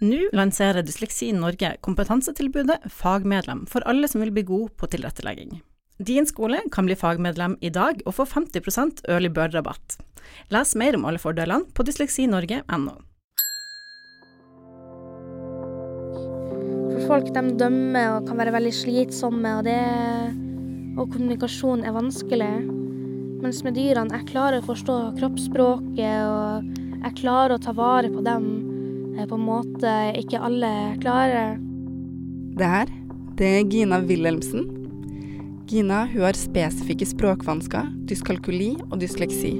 Nå lanserer Dysleksi Norge kompetansetilbudet Fagmedlem for alle som vil bli god på tilrettelegging. Din skole kan bli fagmedlem i dag og få 50 early bird-rabatt. Les mer om alle fordelene på dysleksinorge.no. For folk de dømmer og kan være veldig slitsomme, og, det, og kommunikasjon er vanskelig. Mens med dyrene jeg klarer å forstå kroppsspråket, og jeg klarer å ta vare på dem på en måte ikke alle klarer. Det her, det er Gina Wilhelmsen. Gina hun har spesifikke språkvansker, dyskalkuli og dysleksi.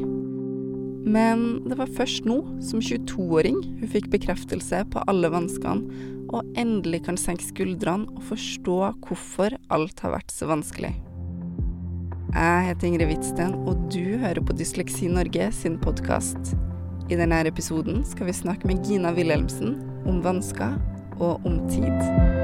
Men det var først nå, som 22-åring, hun fikk bekreftelse på alle vanskene, og endelig kan senke skuldrene og forstå hvorfor alt har vært så vanskelig. Jeg heter Ingrid Hvitsten, og du hører på Dysleksi Norge sin podkast. I denne episoden skal vi snakke med Gina Wilhelmsen om vansker og om tid.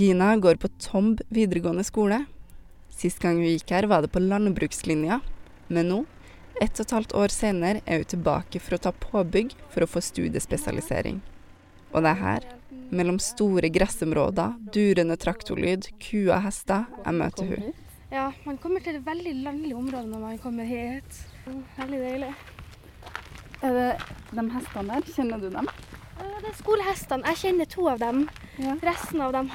Gina går på Tomb videregående skole. Sist gang hun gikk her, var det på landbrukslinja, men nå, ett og et halvt år senere, er hun tilbake for å ta påbygg for å få studiespesialisering. Og det er her, mellom store gressområder, durende traktorlyd, kuer og hester, jeg møter hun. Ja, man kommer til et veldig landlig område når man kommer hit. Veldig deilig. Er det de hestene der, kjenner du dem? Det er skolehestene. Jeg kjenner to av dem. Ja. Resten av dem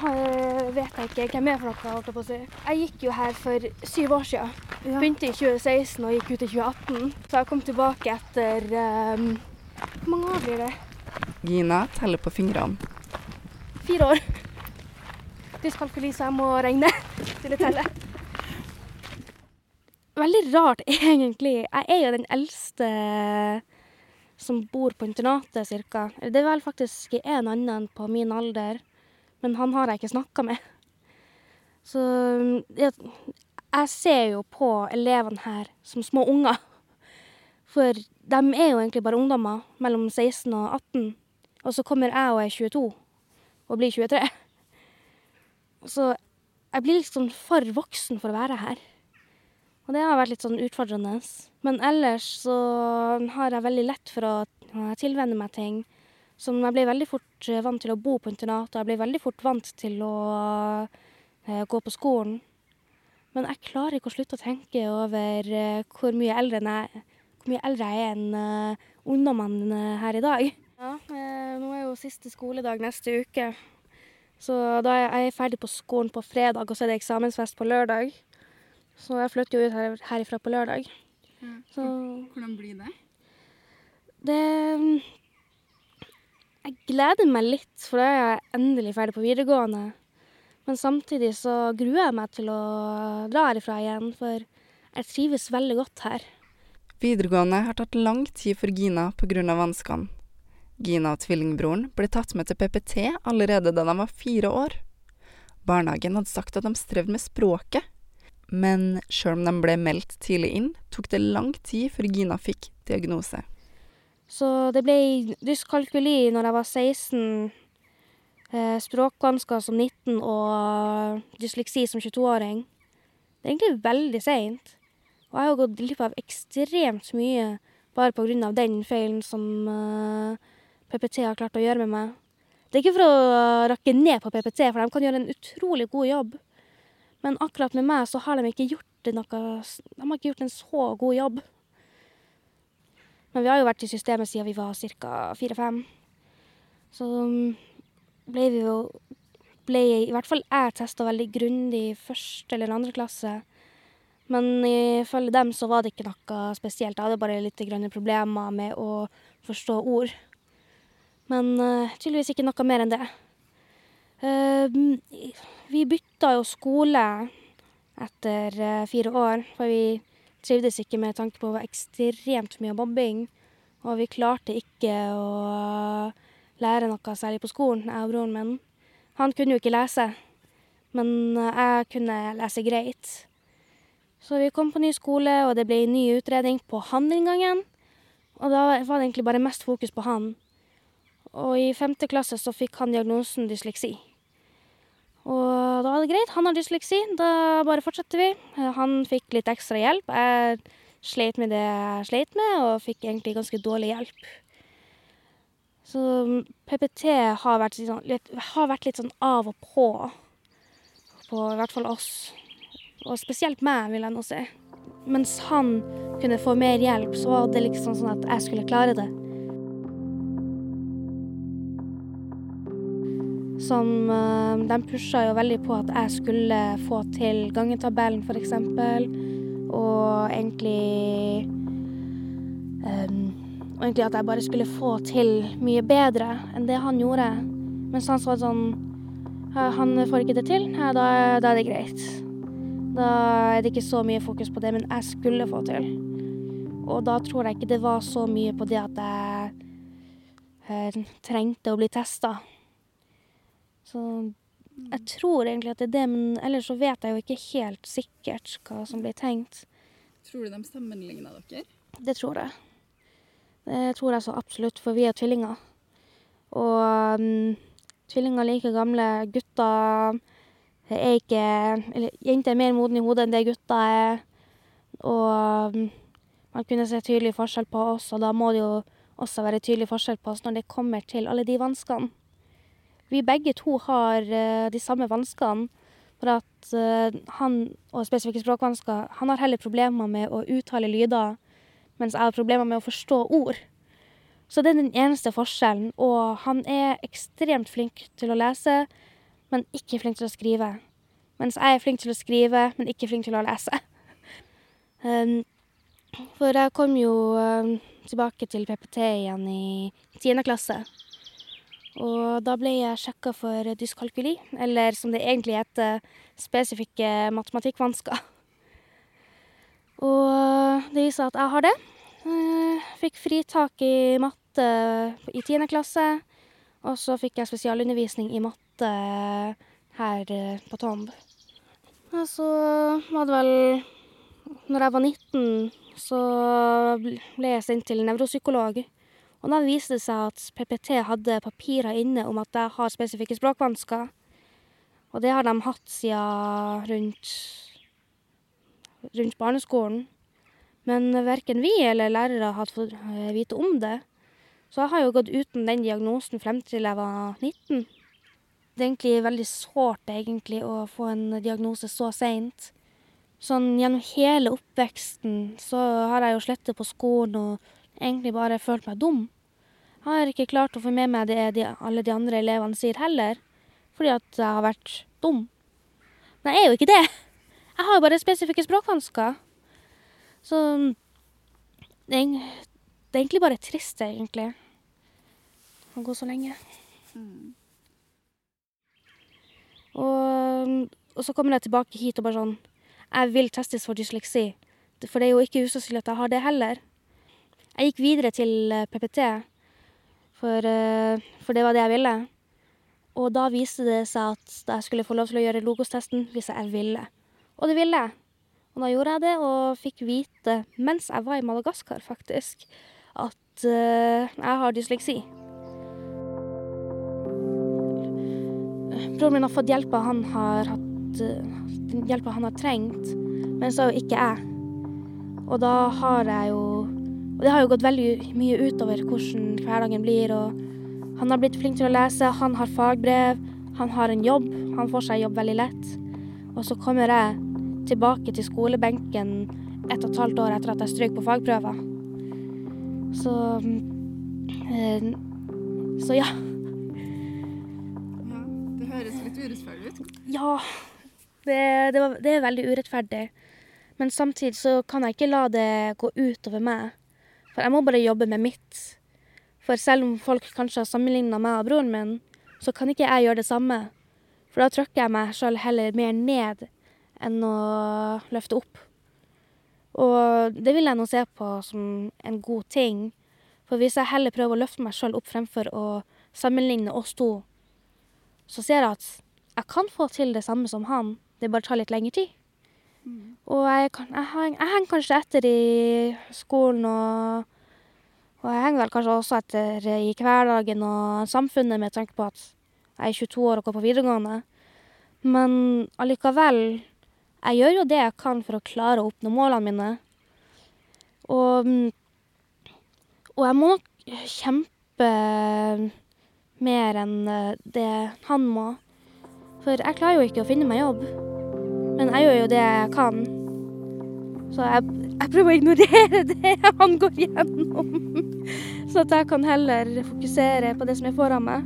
vet jeg ikke hvem er for noe. holdt Jeg på å si. Jeg gikk jo her for syv år siden. Ja. Begynte i 2016 og gikk ut i 2018. Så jeg kom tilbake etter um, Hvor mange år blir det? Gina teller på fingrene. Fire år. Dyskalkuli, så jeg må regne til å telle. Veldig rart, egentlig. Jeg er jo den eldste som bor på internatet, cirka. Det er vel faktisk en annen på min alder, men han har jeg ikke snakka med. Så jeg, jeg ser jo på elevene her som små unger. For de er jo egentlig bare ungdommer mellom 16 og 18. Og så kommer jeg og er 22 og blir 23. Så jeg blir liksom for voksen for å være her. Og det har vært litt sånn utfordrende. Men ellers så har jeg veldig lett for å tilvenne meg ting. Som jeg blir veldig fort eh, vant til å bo på internat, og jeg blir veldig fort vant til å uh, gå på skolen. Men jeg klarer ikke å slutte å tenke over uh, hvor mye eldre jeg, hvor mye eldre jeg er enn ungdommene her i dag. Ja, nå er jo siste skoledag neste uke. Så da er jeg ferdig på skolen på fredag, og så er det eksamensfest på lørdag. Så jeg flytter jo ut her, herifra på lørdag. Ja. Så, Hvordan blir det? Det Jeg gleder meg litt, for da er jeg endelig ferdig på videregående. Men samtidig så gruer jeg meg til å dra herifra igjen, for jeg trives veldig godt her. Videregående har tatt lang tid for Gina pga. vanskene. Gina og tvillingbroren ble tatt med til PPT allerede da de var fire år. Barnehagen hadde sagt at de strevde med språket, men sjøl om de ble meldt tidlig inn, tok det lang tid før Gina fikk diagnose. Så det ble dyskalkuli når jeg var 16, eh, språkvansker som 19 og dysleksi som 22-åring. Det er egentlig veldig seint. Og jeg har gått glipp av ekstremt mye bare av den feilen som eh, PPT har klart å gjøre med meg. Det er ikke for å rakke ned på PPT, for de kan gjøre en utrolig god jobb. Men akkurat med meg så har de ikke gjort noe De har ikke gjort en så god jobb. Men vi har jo vært i systemet siden vi var ca. fire-fem. Så mm, ble vi jo ble I hvert fall jeg testa veldig grundig i første eller andre klasse. Men ifølge dem så var det ikke noe spesielt. Jeg hadde bare litt problemer med å forstå ord. Men uh, tydeligvis ikke noe mer enn det. Uh, vi bytta jo skole etter uh, fire år, for vi trivdes ikke med tanke på det var ekstremt mye mobbing. Og vi klarte ikke å lære noe særlig på skolen, jeg og broren min. Han kunne jo ikke lese, Men eh, jeg kunne lese greit. Så vi kom på ny skole, og det ble ny utredning på han den gangen. Og da var det egentlig bare mest fokus på han. Og i femte klasse så fikk han diagnosen dysleksi. Og da var det greit, han har dysleksi, da bare fortsetter vi. Han fikk litt ekstra hjelp. Jeg sleit med det jeg sleit med, og fikk egentlig ganske dårlig hjelp. Så PPT har vært sånn litt har vært litt sånn av og på, på i hvert fall oss. Og spesielt meg, vil jeg nå si. Mens han kunne få mer hjelp, så var det liksom sånn at jeg skulle klare det. Som De pusha jo veldig på at jeg skulle få til gangetabellen, eksempel. Og egentlig Og egentlig at jeg bare skulle få til mye bedre enn det han gjorde. Mens han sa sånn Han får ikke det til, ja, da, da er det greit. Da er det ikke så mye fokus på det, men jeg skulle få til. Og da tror jeg ikke det var så mye på det at jeg trengte å bli testa. Så jeg tror egentlig at det er det, men ellers så vet jeg jo ikke helt sikkert hva som blir tenkt. Tror du de sammenligna dere? Det tror jeg. Det tror jeg så absolutt, for vi er tvillinger. Og um, tvillinger er like gamle. Gutter er ikke Eller jenter er mer modne i hodet enn det gutter er. Og man kunne se tydelig forskjell på oss, og da må det jo også være tydelig forskjell på oss når det kommer til alle de vanskene. Vi begge to har de samme vanskene, for at han, og spesifikke språkvansker, han har heller problemer med å uttale lyder, mens jeg har problemer med å forstå ord. Så det er den eneste forskjellen, og han er ekstremt flink til å lese, men ikke flink til å skrive. Mens jeg er flink til å skrive, men ikke flink til å lese. For jeg kom jo tilbake til PPT igjen i tiende klasse. Og da ble jeg sjekka for dyskalkuli, eller som det egentlig heter, spesifikke matematikkvansker. Og det viser at jeg har det. Fikk fritak i matte i tiende klasse, og så fikk jeg spesialundervisning i matte her på Tomb. Og så var det vel når jeg var nitten, så ble jeg sendt til nevropsykolog. Og da viste det seg at PPT hadde papirer inne om at jeg har spesifikke språkvansker. Og det har dem hatt sia rundt rundt barneskolen. Men verken vi eller lærere har fått vite om det. Så jeg har jo gått uten den diagnosen frem til jeg var nitten. Det er egentlig veldig sårt, egentlig, å få en diagnose så seint. Sånn gjennom hele oppveksten så har jeg jo slettet på skolen og egentlig bare følt meg dum. Jeg har ikke klart å få med meg det de alle de andre elevene sier heller, fordi at jeg har vært dum. Men jeg er jo ikke det. Jeg har jo bare spesifikke språkvansker. Så det er det er egentlig bare trist, egentlig, å gå så lenge. Og og så kommer jeg tilbake hit og bare sånn Jeg vil testes for dysleksi, for det er jo ikke usannsynlig at jeg har det heller. Jeg gikk videre til PPT, for for det var det jeg ville. Og da viste det seg at jeg skulle få lov til å gjøre Logos-testen hvis jeg ville. Og det ville jeg. Og da gjorde jeg det, og fikk vite, mens jeg var i Madagaskar, faktisk, at jeg har dysleksi. Broren min har fått hjelpa han har hatt den hjelpa han har trengt, men så ikke jeg. Og da har jeg jo Og det har jo gått veldig mye utover hvordan hverdagen blir, og han har blitt flink til å lese, han har fagbrev, han har en jobb, han får seg jobb veldig lett. Og så kommer jeg tilbake til skolebenken ett og et halvt år etter at jeg strøk på fagprøver. Så Så ja. Ja, det høres litt urettferdig ut. Ja. Det det var det er veldig urettferdig. Men samtidig så kan jeg ikke la det gå utover meg, for jeg må bare jobbe med mitt. For selv om folk kanskje har sammenligna meg og broren min, så kan ikke jeg gjøre det samme. For da trykker jeg meg sjøl heller mer ned enn å løfte opp. Og det vil jeg nå se på som en god ting, for hvis jeg heller prøver å løfte meg sjøl opp fremfor å sammenligne oss to, så ser jeg at jeg kan få til det samme som han, det bare tar litt lengre tid. Og jeg kan jeg heng jeg henger kanskje etter i skolen, og og jeg henger vel kanskje også etter i hverdagen og samfunnet med tanke på at jeg er 22 år og går på videregående. Men allikevel, jeg gjør jo det jeg kan for å klare å oppnå målene mine. Og og jeg må nok kjempe mer enn det han må, for jeg klarer jo ikke å finne meg jobb. Men jeg gjør jo det jeg kan, så jeg jeg prøver å ignorere det han går gjennom, Så at jeg kan heller fokusere på det som er foran meg.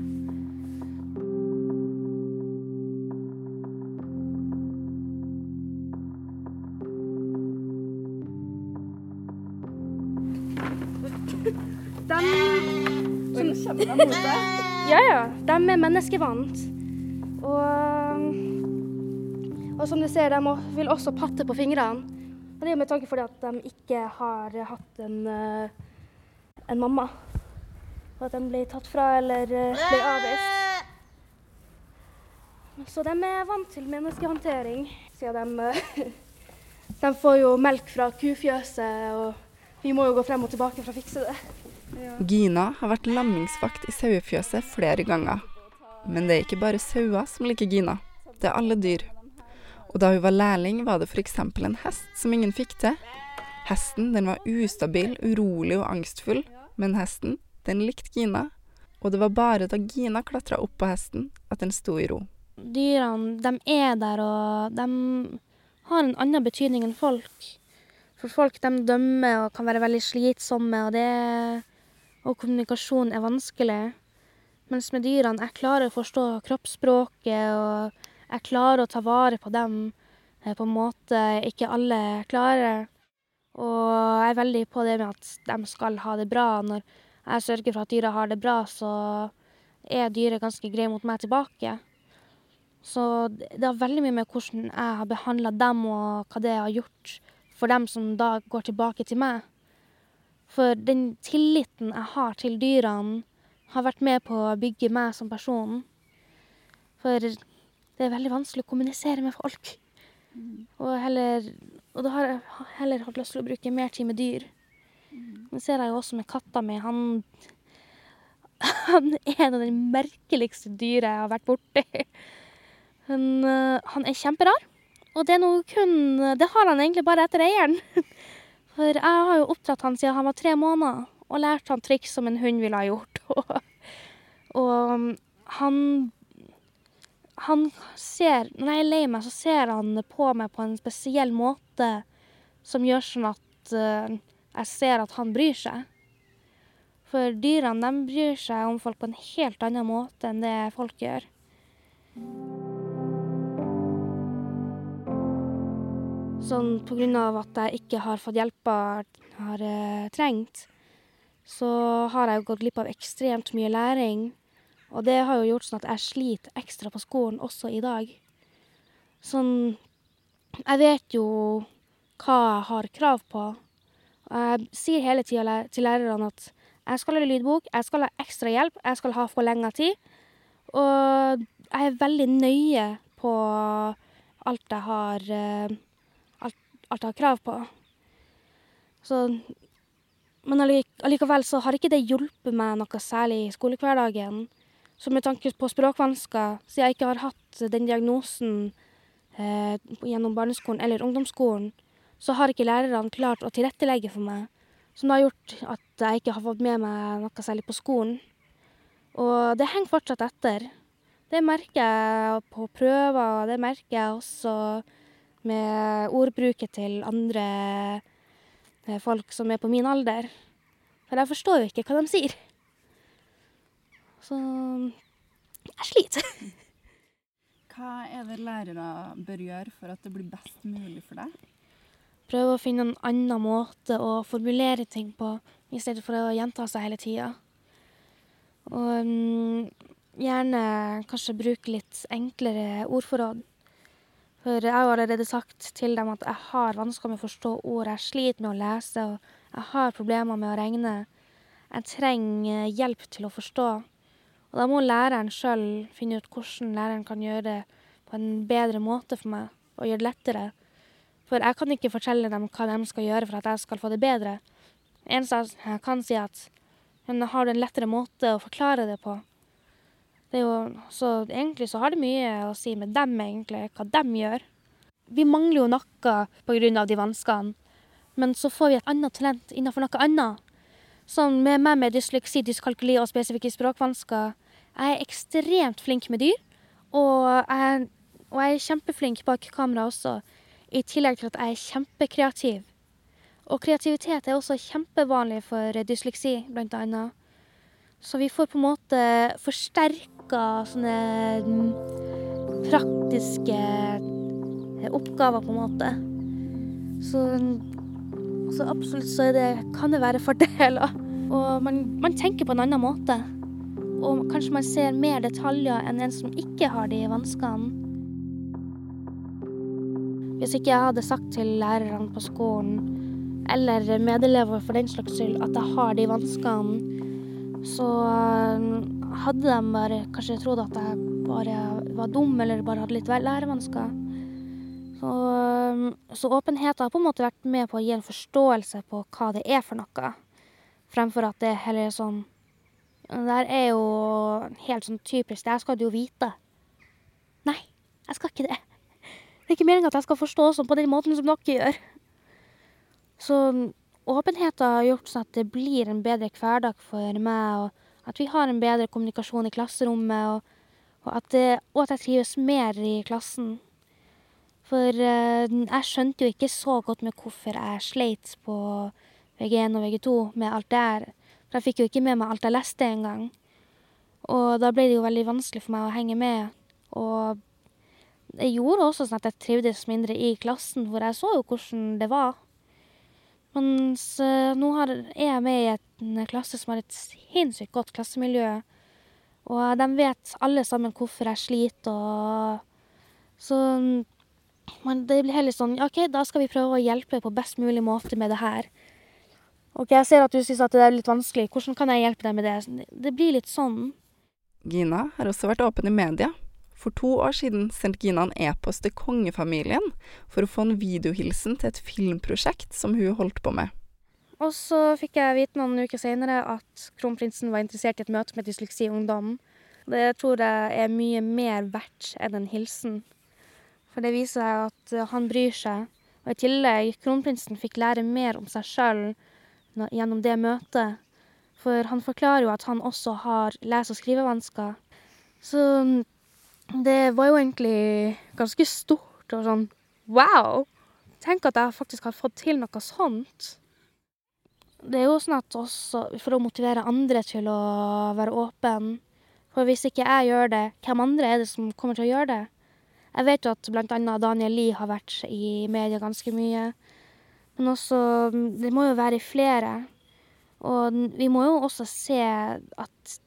De deg. Ja, ja. De er menneskevant. Og, og som du ser, de vil også patte på fingrene. Og det er med tanke fordi at de ikke har hatt en, eh, en mamma. Og at de ble tatt fra eller eh, ble avvist. Så de er vant til menneskehåndtering, siden de, eh, de får jo melk fra kufjøset, og vi må jo gå frem og tilbake for å fikse det. Gina har vært lammingsvakt i sauefjøset flere ganger. Men det er ikke bare sauer som liker Gina, det er alle dyr. Og da hun var lærling, var det f.eks. en hest som ingen fikk til. Hesten den var ustabil, urolig og angstfull, men hesten den likte Gina. Og det var bare da Gina klatra opp på hesten at den sto i ro. dyrene, de er der, og de har en annen betydning enn folk. For folk, de dømmer og kan være veldig slitsomme, og det Og kommunikasjon er vanskelig. Mens med dyrene, jeg klarer å forstå kroppsspråket, og jeg klarer å ta vare på dem eh, på en måte ikke alle klarer. Og jeg er veldig på det med at de skal ha det bra. Når jeg sørger for at dyra har det bra, så er dyret ganske greie mot meg tilbake. Så det har veldig mye med hvordan jeg har behandla dem, og hva det har gjort for dem som da går tilbake til meg. For den tilliten jeg har til dyrene, har vært med på å bygge meg som person. For det er veldig vanskelig å kommunisere med folk. Og heller Og da har jeg heller hatt lyst til å bruke mer tid med dyr. Det ser jeg jo også med katta mi. Han Han er en av de merkeligste dyra jeg har vært borti. Men uh, han er kjemperar, og det er noe kun Det har han egentlig bare etter eieren. For jeg har jo oppdratt han siden han var tre måneder, og lært han triks som en hund ville ha gjort. Og, og han Han ser Når jeg er lei meg, så ser han på meg på en spesiell måte som gjør sånn at uh, jeg ser at han bryr seg. For dyrene, bryr seg om folk på en helt annen måte enn det folk gjør. Sånn av at jeg ikke har fått hjelpa jeg har uh, trengt, så har jeg gått glipp av ekstremt mye læring. Og det har jo gjort sånn at jeg sliter ekstra på skolen også i dag. Sånn Jeg vet jo hva jeg har krav på. Og jeg sier hele tida til lærerne at jeg skal ha lydbok, jeg skal ha ekstra hjelp, jeg skal ha forlenga tid. Og jeg er veldig nøye på alt jeg har eh, alt, alt jeg har krav på. Så Men allikevel så har ikke det hjulpet meg noe særlig i skolehverdagen. Så med tanke på språkvansker, siden jeg ikke har hatt den diagnosen eh, gjennom barneskolen eller ungdomsskolen, så har ikke lærerne klart å tilrettelegge for meg. Som har gjort at jeg ikke har fått med meg noe særlig på skolen. Og det henger fortsatt etter. Det merker jeg på prøver, og det merker jeg også med ordbruket til andre eh, folk som er på min alder. For jeg forstår jo ikke hva de sier. Så jeg sliter. Hva er det lærere bør gjøre for at det blir best mulig for deg? Prøve å finne en annen måte å formulere ting på, i stedet for å gjenta seg hele tida. Og um, gjerne kanskje bruke litt enklere ordforråd. For jeg har jo allerede sagt til dem at jeg har vansker med å forstå ord, jeg sliter med å lese, og jeg har problemer med å regne. Jeg trenger hjelp til å forstå. Og da må læreren sjøl finne ut hvordan læreren kan gjøre det på en bedre måte for meg, og gjøre det lettere. For jeg kan ikke fortelle dem hva de skal gjøre for at jeg skal få det bedre. Eneste jeg kan si, at men har du en lettere måte å forklare det på? Det jo, så egentlig så har det mye å si med dem, egentlig, hva dem gjør. Vi mangler jo noe av de vanskene, men så får vi et annet talent innenfor noe annet. Sånn med meg med dysleksi, dyskalkuli og spesifikke språkvansker. Jeg er ekstremt flink med dyr, og jeg, og jeg er kjempeflink bak kamera også. I tillegg til at jeg er kjempekreativ. Og kreativitet er også kjempevanlig for dysleksi, blant annet. Så vi får på en måte forsterka sånne praktiske oppgaver, på en måte. Så, så absolutt så det, kan det være fordeler. Og man, man tenker på en annen måte. Og kanskje man ser mer detaljer enn en som ikke har de vanskene. Hvis ikke jeg hadde sagt til lærerne på skolen eller medelever for den slags skyld, at jeg har de vanskene, så hadde de bare kanskje trodd at jeg bare var dum eller bare hadde litt lærevansker. Så, så åpenheten har på en måte vært med på å gi en forståelse på hva det er for noe, fremfor at det heller er sånn Det er jo helt sånn typisk, det her skal du jo vite. Nei, jeg skal ikke det. Det er ikke meninga at jeg skal forstå sånn på den måten som dere gjør. Så åpenhet har gjort sånn at det blir en bedre hverdag for meg, og at vi har en bedre kommunikasjon i klasserommet, og, og, at, det, og at jeg trives mer i klassen. For eh, jeg skjønte jo ikke så godt med hvorfor jeg sleit på VG1 og VG2 med alt det her. For jeg fikk jo ikke med meg alt jeg leste engang. Og da ble det jo veldig vanskelig for meg å henge med. Og det gjorde også sånn at jeg trivdes mindre i klassen, for jeg så jo hvordan det var. Mens nå har er jeg med i en klasse som har et sinnssykt godt klassemiljø, og de vet alle sammen hvorfor jeg sliter, og så man det blir heller sånn OK, da skal vi prøve å hjelpe på best mulig måte med det her. OK, jeg ser at du syns det er litt vanskelig, hvordan kan jeg hjelpe deg med det? Det blir litt sånn. Gina har også vært åpen i media. For to år siden sendte Gina en e-post til kongefamilien for å få en videohilsen til et filmprosjekt som hun holdt på med. Og så fikk jeg vite noen uker seinere at kronprinsen var interessert i et møte med Dysleksi Ungdom. Det tror jeg er mye mer verdt enn en hilsen. For det viser seg at han bryr seg. Og i tillegg, kronprinsen fikk lære mer om seg sjøl gjennom det møtet. For han forklarer jo at han også har lese- og skrivevansker. Så det var jo egentlig ganske stort og sånn wow! Tenk at jeg faktisk har fått til noe sånt. Det er jo sånn at også for å motivere andre til å være åpen. For hvis ikke jeg gjør det, hvem andre er det som kommer til å gjøre det? Jeg vet jo at blant annet Daniel Lie har vært i media ganske mye. Men også Det må jo være flere. Og vi må jo også se at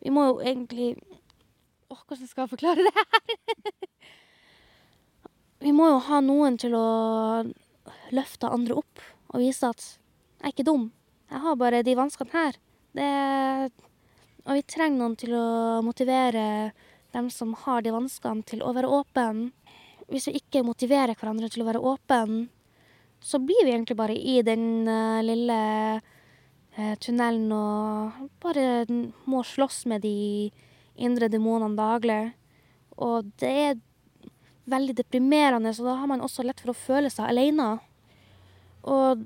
Vi må jo egentlig Åh, hvordan skal jeg forklare det her? Vi må jo ha noen til å løfte andre opp og vise at jeg er ikke dum. Jeg har bare de vanskene her. Det og vi trenger noen til å motivere dem som har de vanskene, til å være åpen. Hvis vi ikke motiverer hverandre til å være åpen, så blir vi egentlig bare i den uh, lille uh, tunnelen og bare må slåss med de indre demonene daglig. Og det er veldig deprimerende, så da har man også lett for å føle seg alene. Og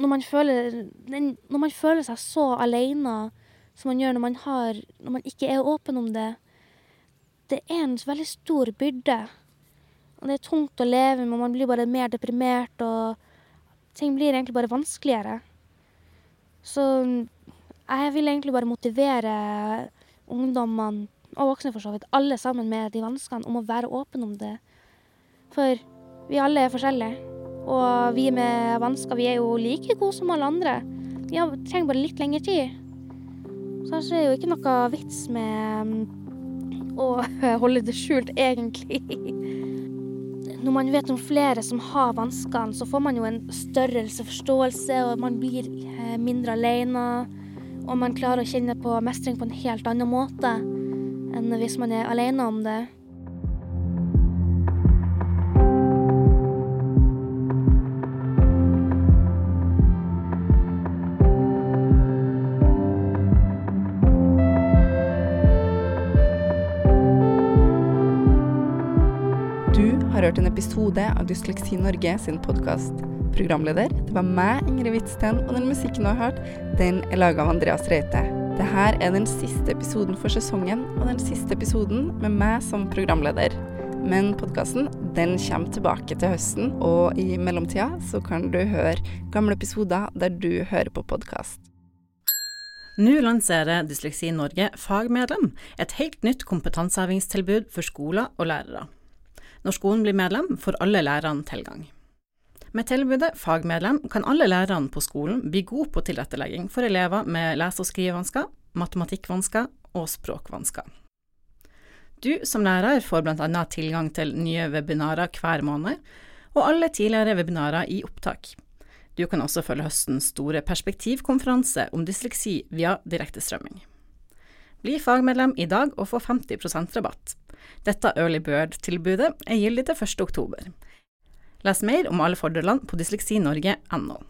når man føler Når man føler seg så alene som man gjør når man har Når man ikke er åpen om det, det er en veldig stor byrde. Og det er tungt å leve med, man blir bare mer deprimert, og ting blir egentlig bare vanskeligere. Så jeg vil egentlig bare motivere ungdommene, og voksne for så vidt, alle sammen med de vanskene, om å være åpne om det. For vi alle er forskjellige. Og vi med vansker, vi er jo like gode som alle andre. Vi trenger bare litt lengre tid. Så det er jo ikke noe vits med å holde det skjult, egentlig. Når man vet om flere som har vanskene, så får man jo en størrelse forståelse, og man blir mindre alene. Og man klarer å kjenne på mestring på en helt annen måte enn hvis man er alene om det. Har hørt en episode av Dysleksi Norge sin podkast. Programleder, det var meg, Ingrid Hvitsten, og den musikken du har hørt, den er laga av Andreas Reite. Dette er den siste episoden for sesongen, og den siste episoden med meg som programleder. Men podkasten den kommer tilbake til høsten, og i mellomtida så kan du høre gamle episoder der du hører på podkast. Nå lanserer Dysleksi Norge Fagmedlem, et helt nytt kompetansehevingstilbud for skoler og lærere. Når skolen blir medlem, får alle lærerne tilgang. Med tilbudet Fagmedlem kan alle lærerne på skolen bli gode på tilrettelegging for elever med lese- og skrivevansker, matematikkvansker og språkvansker. Du som lærer får bl.a. tilgang til nye webinarer hver måned, og alle tidligere webinarer i opptak. Du kan også følge høstens store perspektivkonferanse om dysleksi via direktestrømming. Bli fagmedlem i dag og få 50% rabatt. Dette Early Bird-tilbudet er gyldig til 1. oktober. Les mer om alle fordelene på dysleksinorge.no.